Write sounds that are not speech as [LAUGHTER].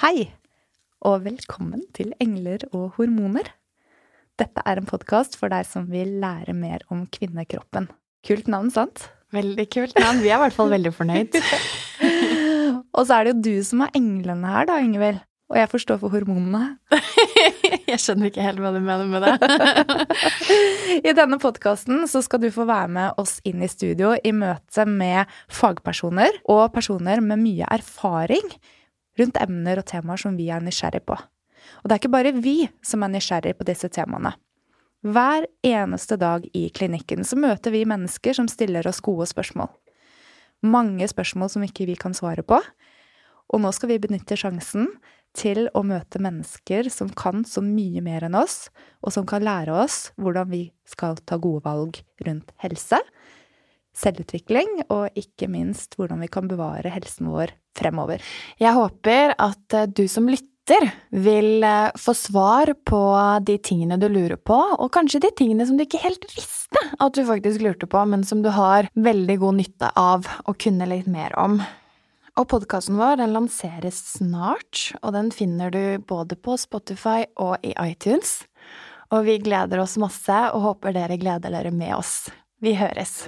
Hei, og velkommen til Engler og hormoner. Dette er en podkast for deg som vil lære mer om kvinnekroppen. Kult navn, sant? Veldig kult navn. Vi er i hvert fall veldig fornøyd. [LAUGHS] og så er det jo du som er englene her, da, Ingvild. Og jeg forstår for hormonene. [LAUGHS] jeg skjønner ikke helt hva du mener med det. [LAUGHS] I denne podkasten så skal du få være med oss inn i studio i møte med fagpersoner og personer med mye erfaring rundt emner og temaer som vi er nysgjerrig på. Og det er ikke bare vi som er nysgjerrig på disse temaene. Hver eneste dag i klinikken så møter vi mennesker som stiller oss gode spørsmål. Mange spørsmål som ikke vi kan svare på. Og nå skal vi benytte sjansen til å møte mennesker som kan så mye mer enn oss, og som kan lære oss hvordan vi skal ta gode valg rundt helse, selvutvikling og ikke minst hvordan vi kan bevare helsen vår fremover. Jeg håper at eh, du som lytter vil eh, få svar på de tingene du lurer på, og kanskje de tingene som du ikke helt visste at du faktisk lurte på, men som du har veldig god nytte av å kunne litt mer om. Og podkasten vår den lanseres snart, og den finner du både på Spotify og i iTunes. Og vi gleder oss masse og håper dere gleder dere med oss. Vi høres!